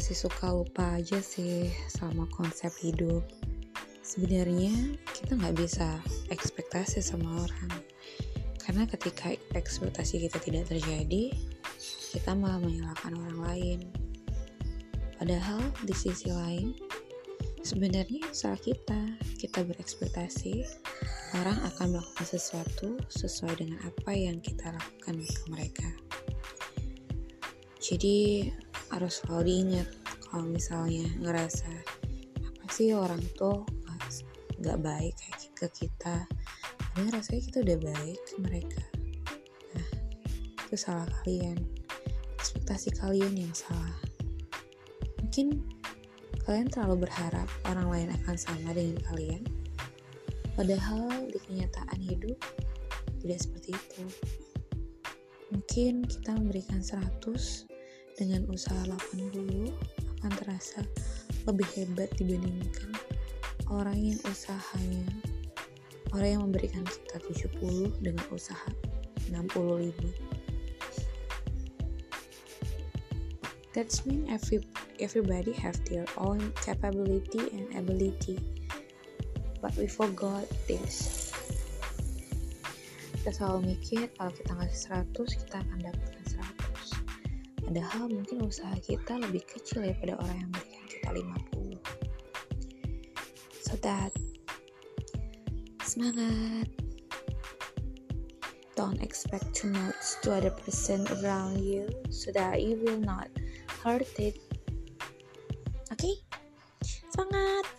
masih suka lupa aja sih sama konsep hidup. Sebenarnya kita nggak bisa ekspektasi sama orang. Karena ketika ekspektasi kita tidak terjadi, kita malah menyalahkan orang lain. Padahal di sisi lain, sebenarnya salah kita. Kita berekspektasi orang akan melakukan sesuatu sesuai dengan apa yang kita lakukan ke mereka. Jadi harus selalu diingat kalau misalnya ngerasa apa sih orang tuh nggak baik kayak ke kita? Tapi rasanya kita udah baik ke mereka. Nah itu salah kalian. Ekspektasi kalian yang salah. Mungkin kalian terlalu berharap orang lain akan sama dengan kalian padahal di kenyataan hidup tidak seperti itu. Mungkin kita memberikan 100 dengan usaha 80 akan terasa lebih hebat dibandingkan orang yang usahanya orang yang memberikan kita 70 dengan usaha 65 That's mean every everybody have their own capability and ability but we forgot this. Kita selalu mikir kalau kita ngasih 100 kita akan 100 Padahal mungkin usaha kita lebih kecil ya pada orang yang berikan kita 50. So that semangat. Don't expect too much to other person around you so that you will not hurt it. Oke? Okay? Semangat.